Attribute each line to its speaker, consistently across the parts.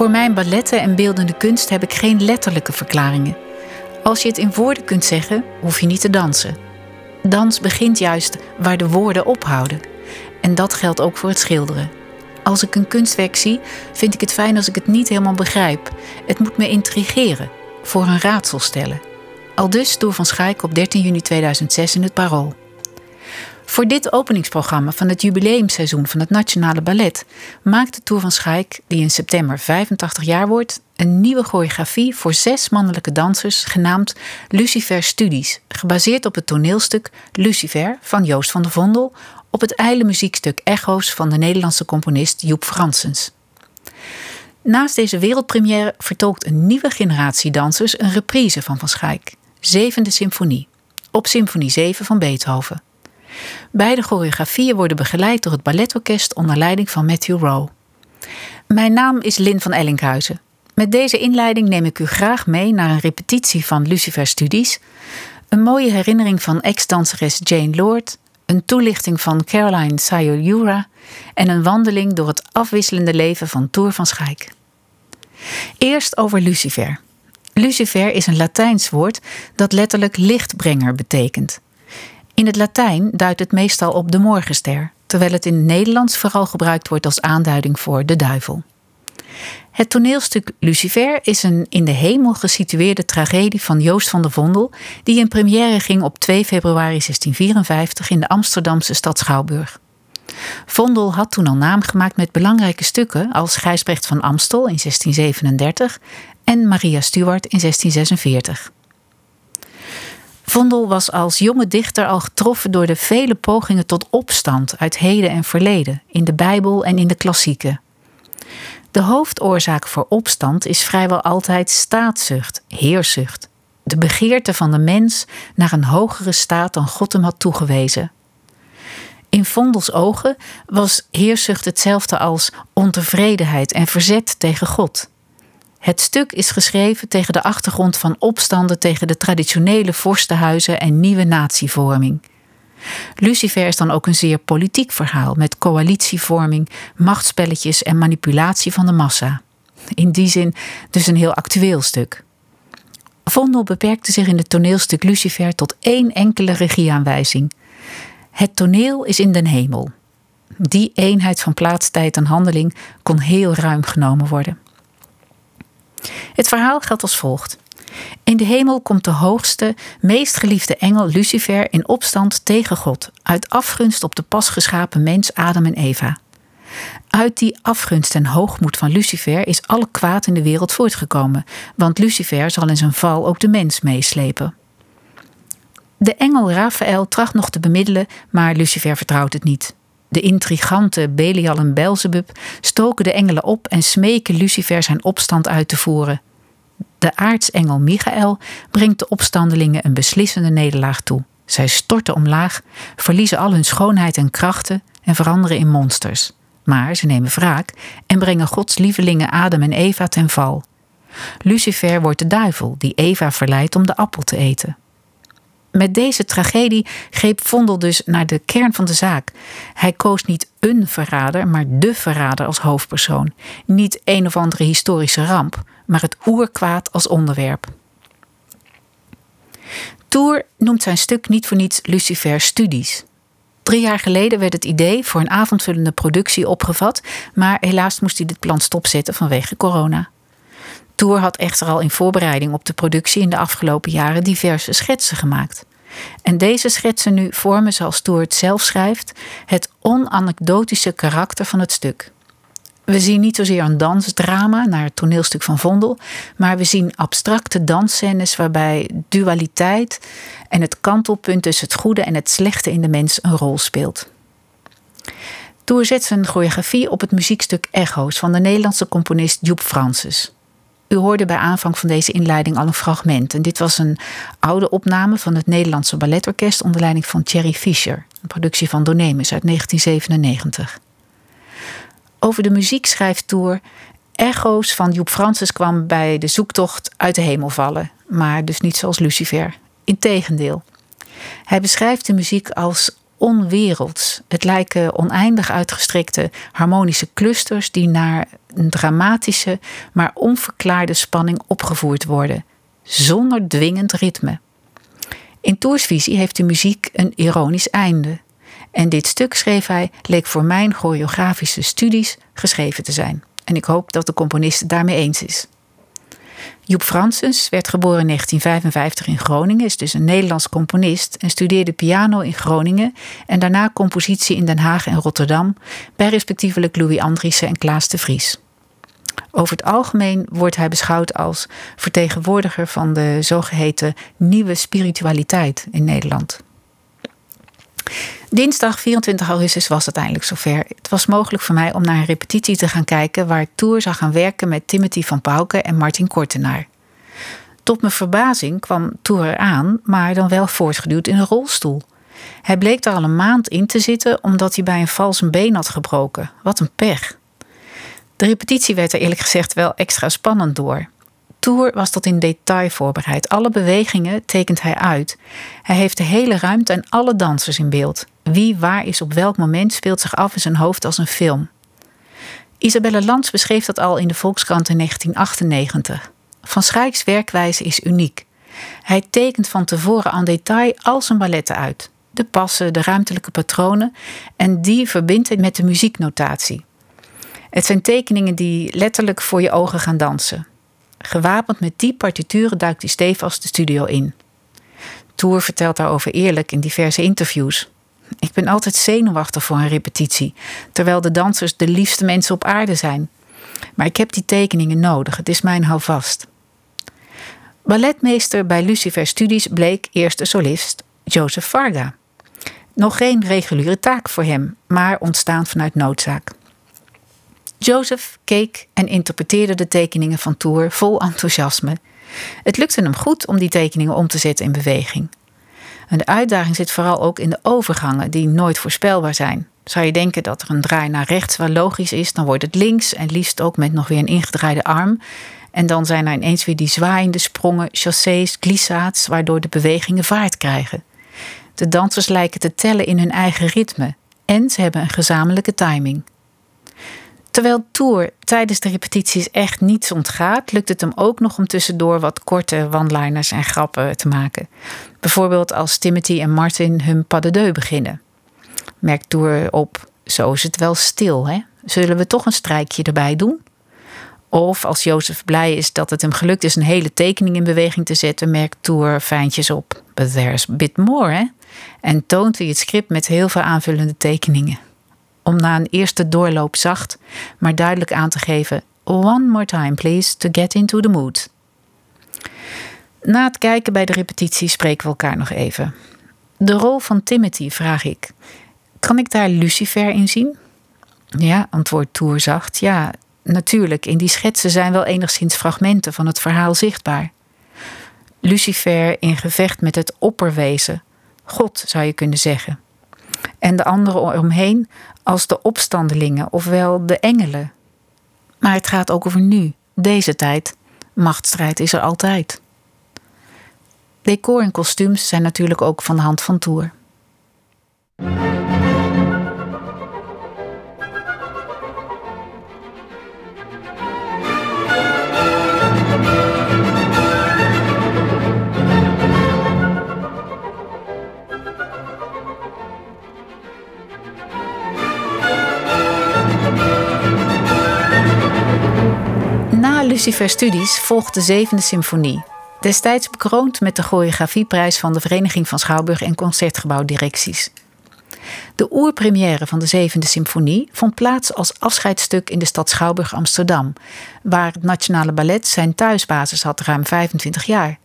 Speaker 1: Voor mijn balletten en beeldende kunst heb ik geen letterlijke verklaringen. Als je het in woorden kunt zeggen, hoef je niet te dansen. Dans begint juist waar de woorden ophouden. En dat geldt ook voor het schilderen. Als ik een kunstwerk zie, vind ik het fijn als ik het niet helemaal begrijp. Het moet me intrigeren, voor een raadsel stellen. Al dus Tour van Schaik op 13 juni 2006 in het Parool. Voor dit openingsprogramma van het jubileumseizoen van het Nationale Ballet maakt de Tour van Schaik, die in september 85 jaar wordt, een nieuwe choreografie voor zes mannelijke dansers genaamd Lucifer Studies, gebaseerd op het toneelstuk Lucifer van Joost van der Vondel op het ijle muziekstuk Echo's van de Nederlandse componist Joep Fransens. Naast deze wereldpremière vertolkt een nieuwe generatie dansers een reprise van Van Schaik, Zevende Symfonie, op Symfonie 7 van Beethoven. Beide choreografieën worden begeleid door het balletorkest onder leiding van Matthew Rowe. Mijn naam is Lin van Ellinkhuizen. Met deze inleiding neem ik u graag mee naar een repetitie van Lucifer Studies, een mooie herinnering van ex-danseres Jane Lord, een toelichting van Caroline Sayuri en een wandeling door het afwisselende leven van Tour van Schaik. Eerst over Lucifer. Lucifer is een Latijns woord dat letterlijk lichtbrenger betekent. In het Latijn duidt het meestal op de morgenster, terwijl het in het Nederlands vooral gebruikt wordt als aanduiding voor de duivel. Het toneelstuk Lucifer is een in de hemel gesitueerde tragedie van Joost van der Vondel, die in première ging op 2 februari 1654 in de Amsterdamse stad Schouwburg. Vondel had toen al naam gemaakt met belangrijke stukken als Gijsbrecht van Amstel in 1637 en Maria Stuart in 1646. Vondel was als jonge dichter al getroffen door de vele pogingen tot opstand uit heden en verleden, in de Bijbel en in de klassieken. De hoofdoorzaak voor opstand is vrijwel altijd staatszucht, heerszucht. De begeerte van de mens naar een hogere staat dan God hem had toegewezen. In Vondels ogen was heerszucht hetzelfde als ontevredenheid en verzet tegen God. Het stuk is geschreven tegen de achtergrond van opstanden tegen de traditionele vorstenhuizen en nieuwe natievorming. Lucifer is dan ook een zeer politiek verhaal met coalitievorming, machtspelletjes en manipulatie van de massa. In die zin dus een heel actueel stuk. Vondel beperkte zich in het toneelstuk Lucifer tot één enkele regieaanwijzing. Het toneel is in den hemel. Die eenheid van plaats, tijd en handeling kon heel ruim genomen worden. Het verhaal geldt als volgt. In de hemel komt de hoogste, meest geliefde engel Lucifer in opstand tegen God, uit afgunst op de pas geschapen mens Adam en Eva. Uit die afgunst en hoogmoed van Lucifer is alle kwaad in de wereld voortgekomen, want Lucifer zal in zijn val ook de mens meeslepen. De engel Raphaël tracht nog te bemiddelen, maar Lucifer vertrouwt het niet. De intrigante Belial en Belzebub stoken de engelen op en smeken Lucifer zijn opstand uit te voeren. De aartsengel Michael brengt de opstandelingen een beslissende nederlaag toe. Zij storten omlaag, verliezen al hun schoonheid en krachten en veranderen in monsters. Maar ze nemen wraak en brengen Gods lievelingen Adam en Eva ten val. Lucifer wordt de duivel die Eva verleidt om de appel te eten. Met deze tragedie greep Vondel dus naar de kern van de zaak. Hij koos niet een verrader, maar de verrader als hoofdpersoon. Niet een of andere historische ramp, maar het oerkwaad als onderwerp. Tour noemt zijn stuk niet voor niets Lucifer Studies. Drie jaar geleden werd het idee voor een avondvullende productie opgevat, maar helaas moest hij dit plan stopzetten vanwege corona. Tour had echter al in voorbereiding op de productie in de afgelopen jaren diverse schetsen gemaakt. En deze schetsen nu vormen, zoals Tour het zelf schrijft, het onanekdotische karakter van het stuk. We zien niet zozeer een dansdrama naar het toneelstuk van Vondel, maar we zien abstracte dansscènes waarbij dualiteit en het kantelpunt tussen het goede en het slechte in de mens een rol speelt. Tour zet zijn choreografie op het muziekstuk Echo's van de Nederlandse componist Joep Francis. U hoorde bij aanvang van deze inleiding al een fragment. En dit was een oude opname van het Nederlandse Balletorkest onder leiding van Thierry Fischer, een productie van Donemus uit 1997. Over de muziek schrijft Tour. Echo's van Joep Francis kwam bij de zoektocht uit de hemel vallen, maar dus niet zoals Lucifer. Integendeel. Hij beschrijft de muziek als onwerelds. Het lijken oneindig uitgestrekte harmonische clusters die naar een dramatische, maar onverklaarde spanning opgevoerd worden, zonder dwingend ritme. In Toersvisie heeft de muziek een ironisch einde. En dit stuk, schreef hij, leek voor mijn choreografische studies geschreven te zijn. En ik hoop dat de componist het daarmee eens is. Joep Fransens werd geboren in 1955 in Groningen, is dus een Nederlands componist en studeerde piano in Groningen en daarna compositie in Den Haag en Rotterdam bij respectievelijk Louis Andriessen en Klaas de Vries. Over het algemeen wordt hij beschouwd als vertegenwoordiger van de zogeheten nieuwe spiritualiteit in Nederland. Dinsdag 24 augustus was het eindelijk zover. Het was mogelijk voor mij om naar een repetitie te gaan kijken waar Tour zou gaan werken met Timothy van Pauken en Martin Kortenaar. Tot mijn verbazing kwam Tour eraan, maar dan wel voortgeduwd in een rolstoel. Hij bleek daar al een maand in te zitten omdat hij bij een vals een been had gebroken. Wat een pech. De repetitie werd er eerlijk gezegd wel extra spannend door. Tour was tot in detail voorbereid. Alle bewegingen tekent hij uit. Hij heeft de hele ruimte en alle dansers in beeld. Wie waar is op welk moment speelt zich af in zijn hoofd als een film. Isabelle Lans beschreef dat al in de Volkskrant in 1998. Van Schijks werkwijze is uniek. Hij tekent van tevoren aan detail al zijn balletten uit. De passen, de ruimtelijke patronen en die verbindt hij met de muzieknotatie. Het zijn tekeningen die letterlijk voor je ogen gaan dansen. Gewapend met die partituren duikt hij stevast de studio in. Tour vertelt daarover eerlijk in diverse interviews. Ik ben altijd zenuwachtig voor een repetitie, terwijl de dansers de liefste mensen op aarde zijn. Maar ik heb die tekeningen nodig, het is mijn houvast. Balletmeester bij Lucifer Studies bleek eerste solist Joseph Varga. Nog geen reguliere taak voor hem, maar ontstaan vanuit noodzaak. Joseph keek en interpreteerde de tekeningen van Tour vol enthousiasme. Het lukte hem goed om die tekeningen om te zetten in beweging. En de uitdaging zit vooral ook in de overgangen, die nooit voorspelbaar zijn. Zou je denken dat er een draai naar rechts wel logisch is, dan wordt het links en liefst ook met nog weer een ingedraaide arm. En dan zijn er ineens weer die zwaaiende sprongen, chassés, glissades, waardoor de bewegingen vaart krijgen. De dansers lijken te tellen in hun eigen ritme en ze hebben een gezamenlijke timing. Terwijl Tour tijdens de repetities echt niets ontgaat, lukt het hem ook nog om tussendoor wat korte one-liners en grappen te maken. Bijvoorbeeld als Timothy en Martin hun pas de deux beginnen. Merkt Tour op, zo is het wel stil, hè? Zullen we toch een strijkje erbij doen? Of als Jozef blij is dat het hem gelukt is een hele tekening in beweging te zetten, merkt Tour fijntjes op. But there's a bit more, hè? En toont hij het script met heel veel aanvullende tekeningen om na een eerste doorloop zacht, maar duidelijk aan te geven: One more time, please, to get into the mood. Na het kijken bij de repetitie spreken we elkaar nog even. De rol van Timothy, vraag ik. Kan ik daar Lucifer in zien? Ja, antwoordt Toer zacht. Ja, natuurlijk. In die schetsen zijn wel enigszins fragmenten van het verhaal zichtbaar. Lucifer in gevecht met het opperwezen. God zou je kunnen zeggen. En de anderen omheen als de opstandelingen, ofwel de engelen. Maar het gaat ook over nu, deze tijd. Machtsstrijd is er altijd. Decor en kostuums zijn natuurlijk ook van de hand van Tour. Lucifer Studies volgt de zevende symfonie. Destijds bekroond met de choreografieprijs van de Vereniging van Schouwburg en Concertgebouwdirecties. De oerpremière van de zevende symfonie vond plaats als afscheidstuk in de stad Schouwburg Amsterdam, waar het Nationale Ballet zijn thuisbasis had ruim 25 jaar.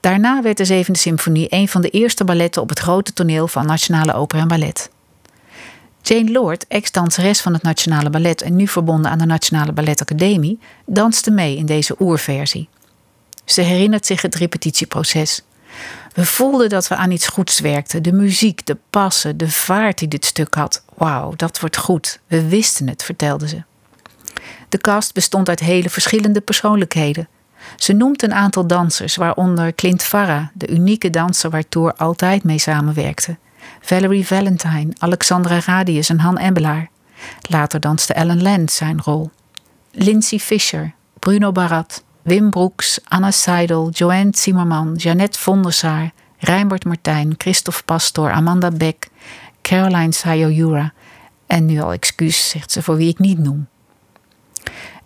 Speaker 1: Daarna werd de zevende symfonie een van de eerste balletten op het grote toneel van Nationale Oper en Ballet. Jane Lord, ex-danseres van het Nationale Ballet en nu verbonden aan de Nationale Balletacademie, danste mee in deze oerversie. Ze herinnert zich het repetitieproces. We voelden dat we aan iets goeds werkten. De muziek, de passen, de vaart die dit stuk had. Wauw, dat wordt goed. We wisten het, vertelde ze. De cast bestond uit hele verschillende persoonlijkheden. Ze noemt een aantal dansers, waaronder Clint Farah, de unieke danser waar Tour altijd mee samenwerkte. Valerie Valentine, Alexandra Radius en Han Embelaar. Later danste Ellen Land zijn rol. Lindsay Fisher, Bruno Barat, Wim Broeks, Anna Seidel, Joanne Zimmerman, Jeannette Vondersaar, Rijnbert Martijn, Christophe Pastor, Amanda Beck, Caroline Sayojura en nu al excuus, zegt ze, voor wie ik niet noem.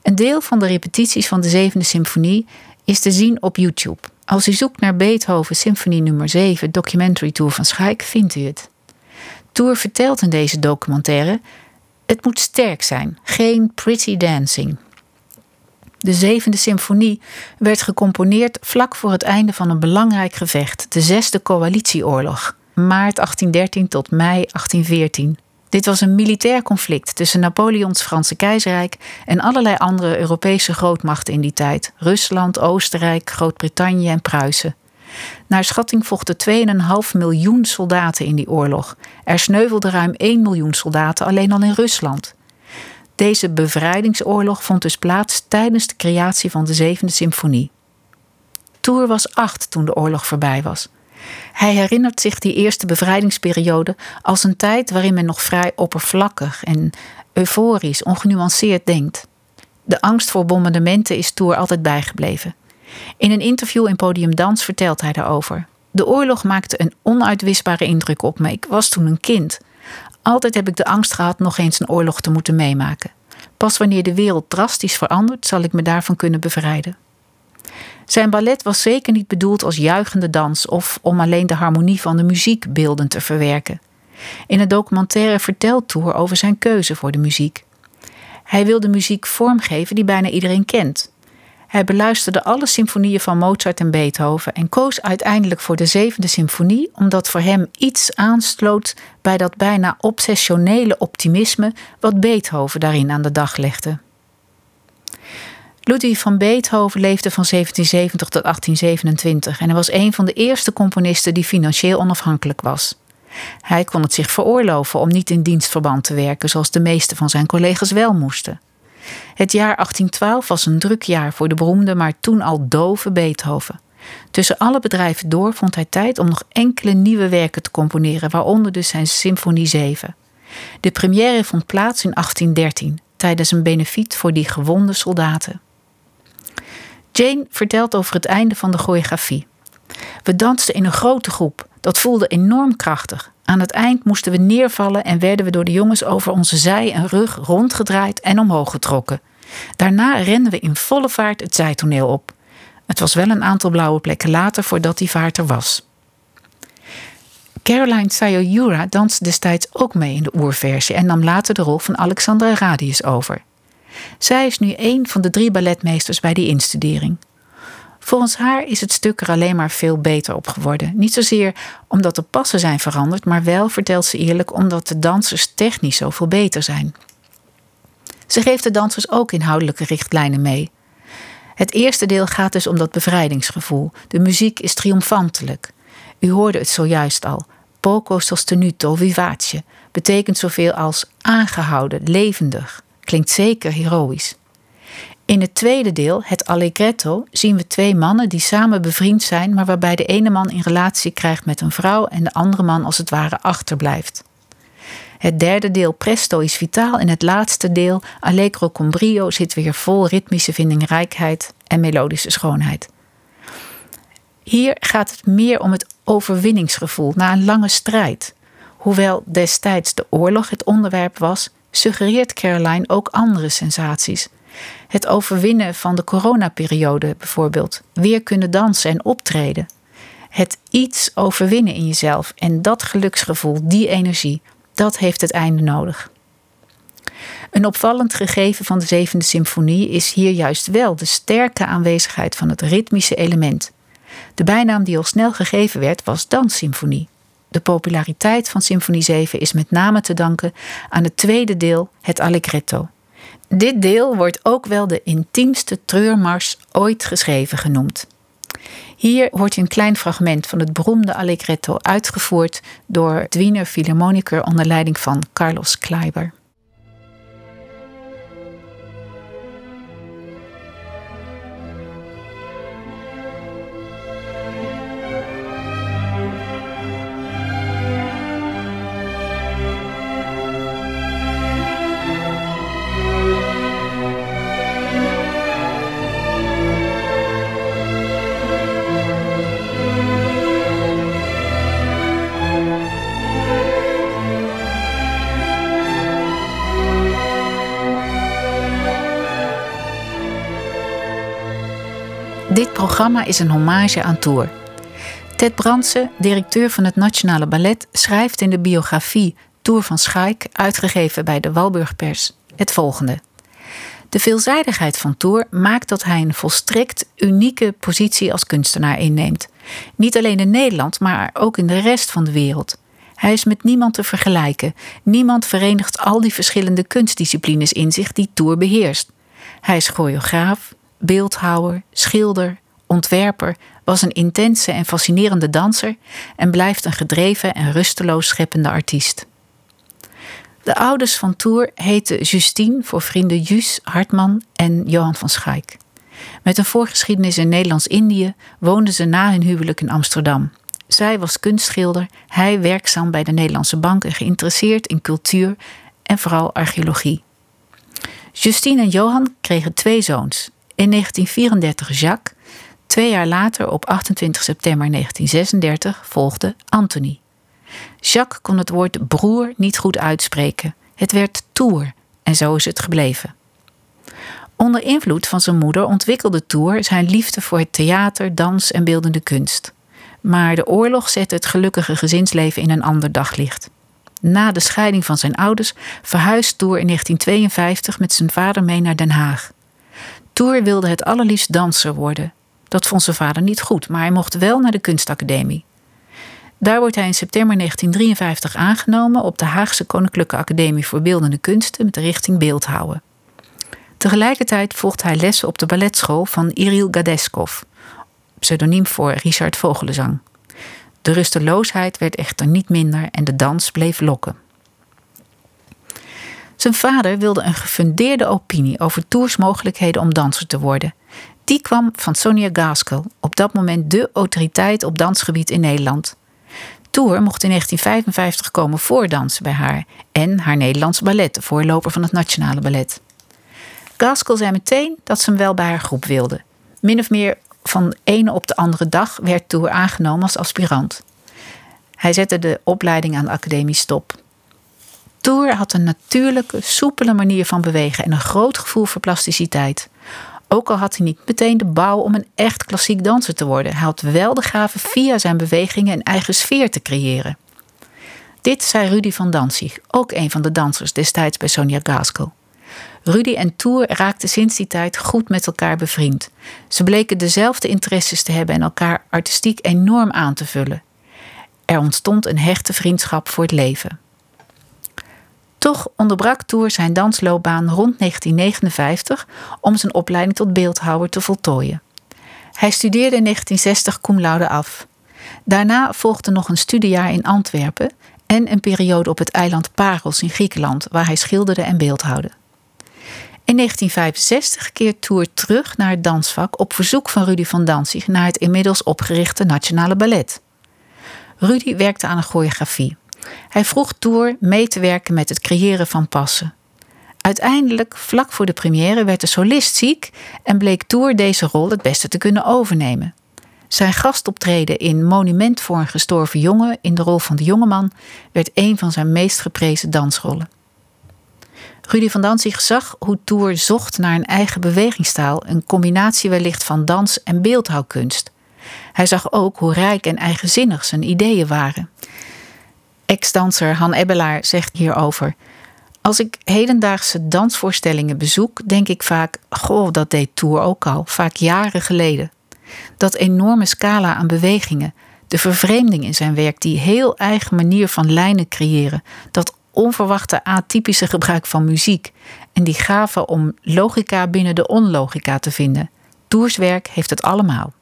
Speaker 1: Een deel van de repetities van de zevende symfonie is te zien op YouTube. Als u zoekt naar Beethoven Symfonie nummer 7 Documentary Tour van Schaik, vindt u het. Tour vertelt in deze documentaire: het moet sterk zijn, geen pretty dancing. De zevende symfonie werd gecomponeerd vlak voor het einde van een belangrijk gevecht, de Zesde Coalitieoorlog, maart 1813 tot mei 1814. Dit was een militair conflict tussen Napoleons Franse keizerrijk en allerlei andere Europese grootmachten in die tijd: Rusland, Oostenrijk, Groot-Brittannië en Pruisen. Naar schatting vochten 2,5 miljoen soldaten in die oorlog. Er sneuvelden ruim 1 miljoen soldaten alleen al in Rusland. Deze bevrijdingsoorlog vond dus plaats tijdens de creatie van de zevende symfonie. Toer was acht toen de oorlog voorbij was. Hij herinnert zich die eerste bevrijdingsperiode als een tijd waarin men nog vrij oppervlakkig en euforisch, ongenuanceerd denkt. De angst voor bombardementen is Toer altijd bijgebleven. In een interview in Podium Dans vertelt hij daarover. De oorlog maakte een onuitwisbare indruk op me. Ik was toen een kind. Altijd heb ik de angst gehad nog eens een oorlog te moeten meemaken. Pas wanneer de wereld drastisch verandert, zal ik me daarvan kunnen bevrijden. Zijn ballet was zeker niet bedoeld als juichende dans of om alleen de harmonie van de muziek beeldend te verwerken. In het documentaire vertelt Toer over zijn keuze voor de muziek. Hij wil de muziek vormgeven die bijna iedereen kent. Hij beluisterde alle symfonieën van Mozart en Beethoven en koos uiteindelijk voor de zevende symfonie omdat voor hem iets aansloot bij dat bijna obsessionele optimisme wat Beethoven daarin aan de dag legde. Ludwig van Beethoven leefde van 1770 tot 1827 en hij was een van de eerste componisten die financieel onafhankelijk was. Hij kon het zich veroorloven om niet in dienstverband te werken zoals de meeste van zijn collega's wel moesten. Het jaar 1812 was een druk jaar voor de beroemde, maar toen al dove Beethoven. Tussen alle bedrijven door vond hij tijd om nog enkele nieuwe werken te componeren, waaronder dus zijn Symfonie 7. De première vond plaats in 1813, tijdens een benefiet voor die gewonde soldaten. Jane vertelt over het einde van de choreografie. We dansten in een grote groep. Dat voelde enorm krachtig. Aan het eind moesten we neervallen en werden we door de jongens over onze zij en rug rondgedraaid en omhoog getrokken. Daarna renden we in volle vaart het zijtoneel op. Het was wel een aantal blauwe plekken later voordat die vaart er was. Caroline Sayojura danste destijds ook mee in de oerversie en nam later de rol van Alexandra Radius over. Zij is nu een van de drie balletmeesters bij die instudering. Volgens haar is het stuk er alleen maar veel beter op geworden. Niet zozeer omdat de passen zijn veranderd, maar wel, vertelt ze eerlijk, omdat de dansers technisch zoveel beter zijn. Ze geeft de dansers ook inhoudelijke richtlijnen mee. Het eerste deel gaat dus om dat bevrijdingsgevoel. De muziek is triomfantelijk. U hoorde het zojuist al. Poco sostenuto vivace betekent zoveel als aangehouden, levendig. Klinkt zeker heroïs. In het tweede deel, het Allegretto, zien we twee mannen die samen bevriend zijn, maar waarbij de ene man in relatie krijgt met een vrouw en de andere man als het ware achterblijft. Het derde deel Presto is vitaal en het laatste deel Allegro con brio zit weer vol ritmische vindingrijkheid en melodische schoonheid. Hier gaat het meer om het overwinningsgevoel na een lange strijd. Hoewel destijds de oorlog het onderwerp was, suggereert Caroline ook andere sensaties. Het overwinnen van de coronaperiode bijvoorbeeld, weer kunnen dansen en optreden. Het iets overwinnen in jezelf en dat geluksgevoel, die energie, dat heeft het einde nodig. Een opvallend gegeven van de zevende symfonie is hier juist wel de sterke aanwezigheid van het ritmische element. De bijnaam die al snel gegeven werd was danssymfonie. De populariteit van Symfonie 7 is met name te danken aan het tweede deel, het Allegretto. Dit deel wordt ook wel de intiemste treurmars ooit geschreven genoemd. Hier wordt een klein fragment van het beroemde Allegretto uitgevoerd door het Wiener Philharmoniker onder leiding van Carlos Kleiber. Programma is een hommage aan Tour. Ted Brandsen, directeur van het Nationale Ballet, schrijft in de biografie Tour van Schaik, uitgegeven bij de Walburgpers, het volgende. De veelzijdigheid van Tour maakt dat hij een volstrekt unieke positie als kunstenaar inneemt. Niet alleen in Nederland, maar ook in de rest van de wereld. Hij is met niemand te vergelijken. Niemand verenigt al die verschillende kunstdisciplines in zich die Tour beheerst. Hij is choreograaf, beeldhouwer, schilder, ontwerper, was een intense en fascinerende danser en blijft een gedreven en rusteloos scheppende artiest. De ouders van Tour heten Justine voor vrienden Jus Hartman en Johan van Schaik. Met een voorgeschiedenis in Nederlands-Indië woonden ze na hun huwelijk in Amsterdam. Zij was kunstschilder, hij werkzaam bij de Nederlandse Bank en geïnteresseerd in cultuur en vooral archeologie. Justine en Johan kregen twee zoons. In 1934 Jacques, twee jaar later op 28 september 1936 volgde Anthony. Jacques kon het woord broer niet goed uitspreken. Het werd Tour en zo is het gebleven. Onder invloed van zijn moeder ontwikkelde Tour zijn liefde voor het theater, dans en beeldende kunst. Maar de oorlog zette het gelukkige gezinsleven in een ander daglicht. Na de scheiding van zijn ouders verhuisde Tour in 1952 met zijn vader mee naar Den Haag. Tour wilde het allerliefst danser worden. Dat vond zijn vader niet goed, maar hij mocht wel naar de kunstacademie. Daar wordt hij in september 1953 aangenomen op de Haagse Koninklijke Academie voor Beeldende Kunsten met de richting beeldhouwen. Tegelijkertijd volgt hij lessen op de balletschool van Iril Gadeskov, pseudoniem voor Richard Vogelenzang. De rusteloosheid werd echter niet minder en de dans bleef lokken. Zijn vader wilde een gefundeerde opinie over Tours mogelijkheden om danser te worden. Die kwam van Sonia Gaskell, op dat moment de autoriteit op dansgebied in Nederland. Tour mocht in 1955 komen voordansen bij haar en haar Nederlandse ballet, de voorloper van het Nationale Ballet. Gaskell zei meteen dat ze hem wel bij haar groep wilde. Min of meer van de ene op de andere dag werd Tour aangenomen als aspirant. Hij zette de opleiding aan de academie stop. Tour had een natuurlijke, soepele manier van bewegen en een groot gevoel voor plasticiteit. Ook al had hij niet meteen de bouw om een echt klassiek danser te worden, hij had wel de gave via zijn bewegingen een eigen sfeer te creëren. Dit zei Rudy van Danzig, ook een van de dansers destijds bij Sonia Gaskell. Rudy en Tour raakten sinds die tijd goed met elkaar bevriend. Ze bleken dezelfde interesses te hebben en elkaar artistiek enorm aan te vullen. Er ontstond een hechte vriendschap voor het leven. Toch onderbrak Tour zijn dansloopbaan rond 1959 om zijn opleiding tot beeldhouwer te voltooien. Hij studeerde in 1960 cum laude af. Daarna volgde nog een studiejaar in Antwerpen en een periode op het eiland Paros in Griekenland, waar hij schilderde en beeldhouwde. In 1965 keert Tour terug naar het dansvak op verzoek van Rudy van Danzig naar het inmiddels opgerichte Nationale Ballet. Rudy werkte aan een choreografie. Hij vroeg Tour mee te werken met het creëren van passen. Uiteindelijk, vlak voor de première, werd de solist ziek en bleek Tour deze rol het beste te kunnen overnemen. Zijn gastoptreden in Monument voor een gestorven jongen in de rol van de jongeman werd een van zijn meest geprezen dansrollen. Rudy van Danzig zag hoe Tour zocht naar een eigen bewegingstaal, een combinatie wellicht van dans en beeldhouwkunst. Hij zag ook hoe rijk en eigenzinnig zijn ideeën waren. Ex-danser Han Ebbelaar zegt hierover: Als ik hedendaagse dansvoorstellingen bezoek, denk ik vaak: Goh, dat deed Tour ook al, vaak jaren geleden. Dat enorme scala aan bewegingen, de vervreemding in zijn werk, die heel eigen manier van lijnen creëren, dat onverwachte atypische gebruik van muziek en die gave om logica binnen de onlogica te vinden. Tours werk heeft het allemaal.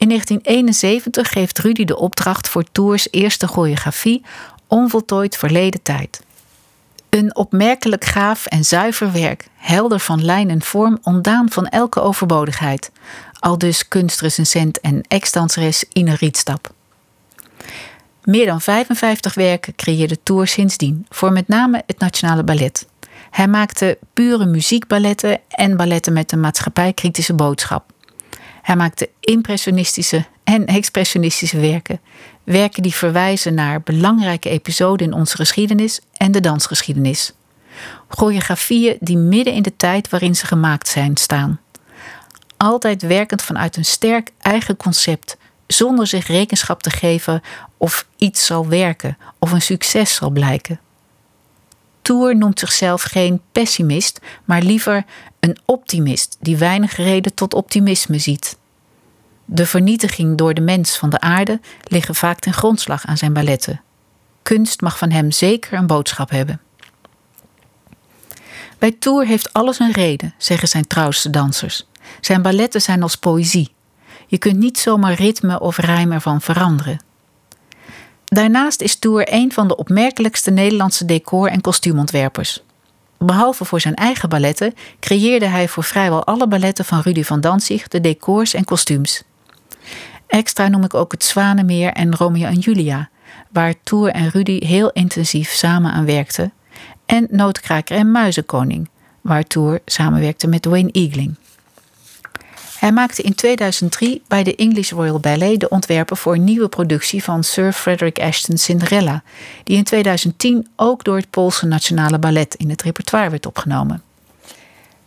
Speaker 1: In 1971 geeft Rudy de opdracht voor Tours eerste choreografie Onvoltooid Verleden Tijd. Een opmerkelijk gaaf en zuiver werk, helder van lijn en vorm, ontdaan van elke overbodigheid. Al dus kunstrecensent en ex-danseres Ine Rietstap. Meer dan 55 werken creëerde Tour sindsdien, voor met name het Nationale Ballet. Hij maakte pure muziekballetten en balletten met een maatschappijkritische boodschap. Hij maakte impressionistische en expressionistische werken. Werken die verwijzen naar belangrijke episoden in onze geschiedenis en de dansgeschiedenis. Choreografieën die midden in de tijd waarin ze gemaakt zijn staan. altijd werkend vanuit een sterk eigen concept, zonder zich rekenschap te geven of iets zal werken of een succes zal blijken. Tour noemt zichzelf geen pessimist, maar liever een optimist die weinig reden tot optimisme ziet. De vernietiging door de mens van de aarde liggen vaak ten grondslag aan zijn balletten. Kunst mag van hem zeker een boodschap hebben. Bij Tour heeft alles een reden, zeggen zijn trouwste dansers. Zijn balletten zijn als poëzie. Je kunt niet zomaar ritme of rijm ervan veranderen. Daarnaast is Tour een van de opmerkelijkste Nederlandse decor- en kostuumontwerpers. Behalve voor zijn eigen balletten creëerde hij voor vrijwel alle balletten van Rudy van Danzig de decors en kostuums. Extra noem ik ook het Zwanenmeer en Romeo en Julia, waar Tour en Rudy heel intensief samen aan werkten, en Nootkraker en Muizenkoning, waar Tour samenwerkte met Wayne Eagling. Hij maakte in 2003 bij de English Royal Ballet de ontwerpen voor een nieuwe productie van Sir Frederick Ashton's Cinderella, die in 2010 ook door het Poolse Nationale Ballet in het repertoire werd opgenomen.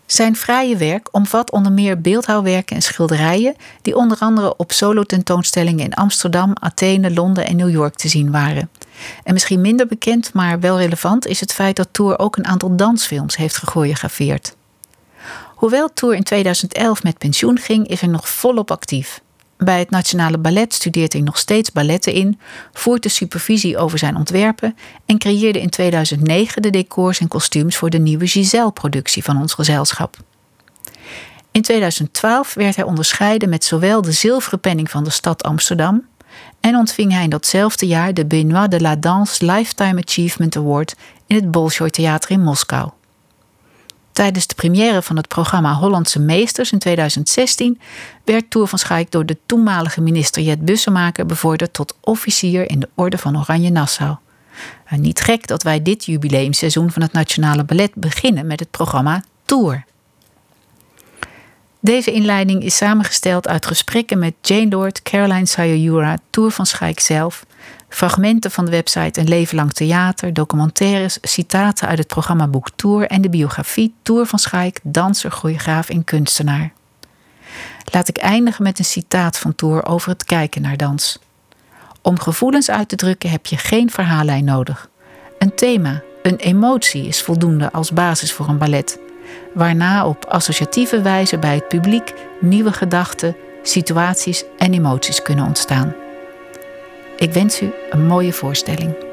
Speaker 1: Zijn vrije werk omvat onder meer beeldhouwwerken en schilderijen, die onder andere op solo-tentoonstellingen in Amsterdam, Athene, Londen en New York te zien waren. En misschien minder bekend, maar wel relevant, is het feit dat Tour ook een aantal dansfilms heeft gechoreografeerd. Hoewel Tour in 2011 met pensioen ging, is hij nog volop actief. Bij het Nationale Ballet studeert hij nog steeds balletten in, voert de supervisie over zijn ontwerpen en creëerde in 2009 de decors en kostuums voor de nieuwe Giselle-productie van ons gezelschap. In 2012 werd hij onderscheiden met zowel de zilveren penning van de stad Amsterdam en ontving hij in datzelfde jaar de Benoît de la Danse Lifetime Achievement Award in het Bolshoi Theater in Moskou. Tijdens de première van het programma Hollandse Meesters in 2016 werd Toer van Schaik door de toenmalige minister Jet Bussemaker bevorderd tot officier in de Orde van Oranje Nassau. En niet gek dat wij dit jubileumseizoen van het Nationale Ballet beginnen met het programma Tour. Deze inleiding is samengesteld uit gesprekken met Jane Lord, Caroline Sayayura, Tour van Schaik zelf, fragmenten van de website Een leven lang theater, documentaires, citaten uit het programmaboek Tour en de biografie Tour van Schaik, danser, choreograaf en kunstenaar. Laat ik eindigen met een citaat van Tour over het kijken naar dans. Om gevoelens uit te drukken heb je geen verhaallijn nodig. Een thema, een emotie is voldoende als basis voor een ballet, waarna op associatieve wijze bij het publiek nieuwe gedachten, situaties en emoties kunnen ontstaan. Ik wens u een mooie voorstelling.